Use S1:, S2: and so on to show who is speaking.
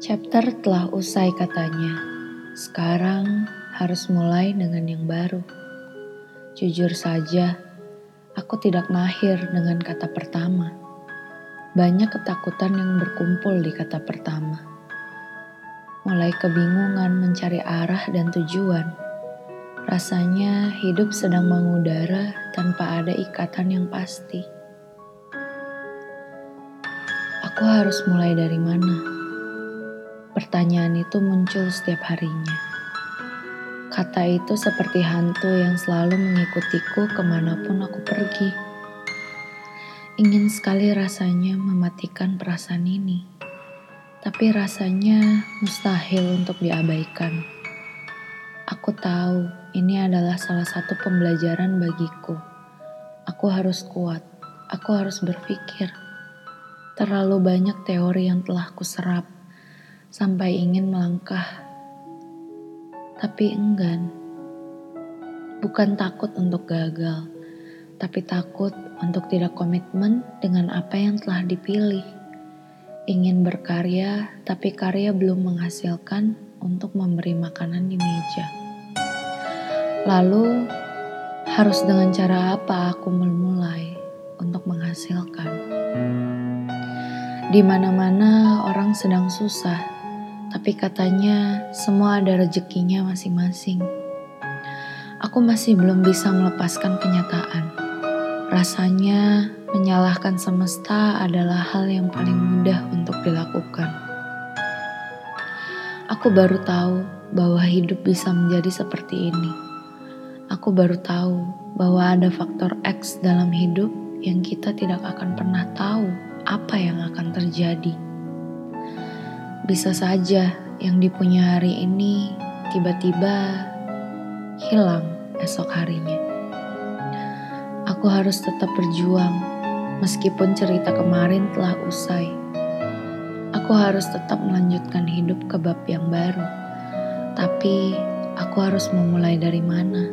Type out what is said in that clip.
S1: Chapter telah usai katanya. Sekarang harus mulai dengan yang baru. Jujur saja, aku tidak mahir dengan kata pertama. Banyak ketakutan yang berkumpul di kata pertama. Mulai kebingungan mencari arah dan tujuan. Rasanya hidup sedang mengudara tanpa ada ikatan yang pasti. Aku harus mulai dari mana? Pertanyaan itu muncul setiap harinya. Kata itu seperti hantu yang selalu mengikutiku ke mana pun aku pergi. Ingin sekali rasanya mematikan perasaan ini, tapi rasanya mustahil untuk diabaikan. Aku tahu ini adalah salah satu pembelajaran bagiku. Aku harus kuat, aku harus berpikir. Terlalu banyak teori yang telah kuserap sampai ingin melangkah, tapi enggan. Bukan takut untuk gagal, tapi takut untuk tidak komitmen dengan apa yang telah dipilih. Ingin berkarya, tapi karya belum menghasilkan untuk memberi makanan di meja. Lalu, harus dengan cara apa aku memulai untuk menghasilkan? Di mana-mana orang sedang susah tapi katanya semua ada rezekinya masing-masing. Aku masih belum bisa melepaskan kenyataan. Rasanya menyalahkan semesta adalah hal yang paling mudah untuk dilakukan. Aku baru tahu bahwa hidup bisa menjadi seperti ini. Aku baru tahu bahwa ada faktor X dalam hidup yang kita tidak akan pernah tahu apa yang akan terjadi. Bisa saja yang dipunya hari ini tiba-tiba hilang esok harinya. Aku harus tetap berjuang meskipun cerita kemarin telah usai. Aku harus tetap melanjutkan hidup ke bab yang baru. Tapi aku harus memulai dari mana?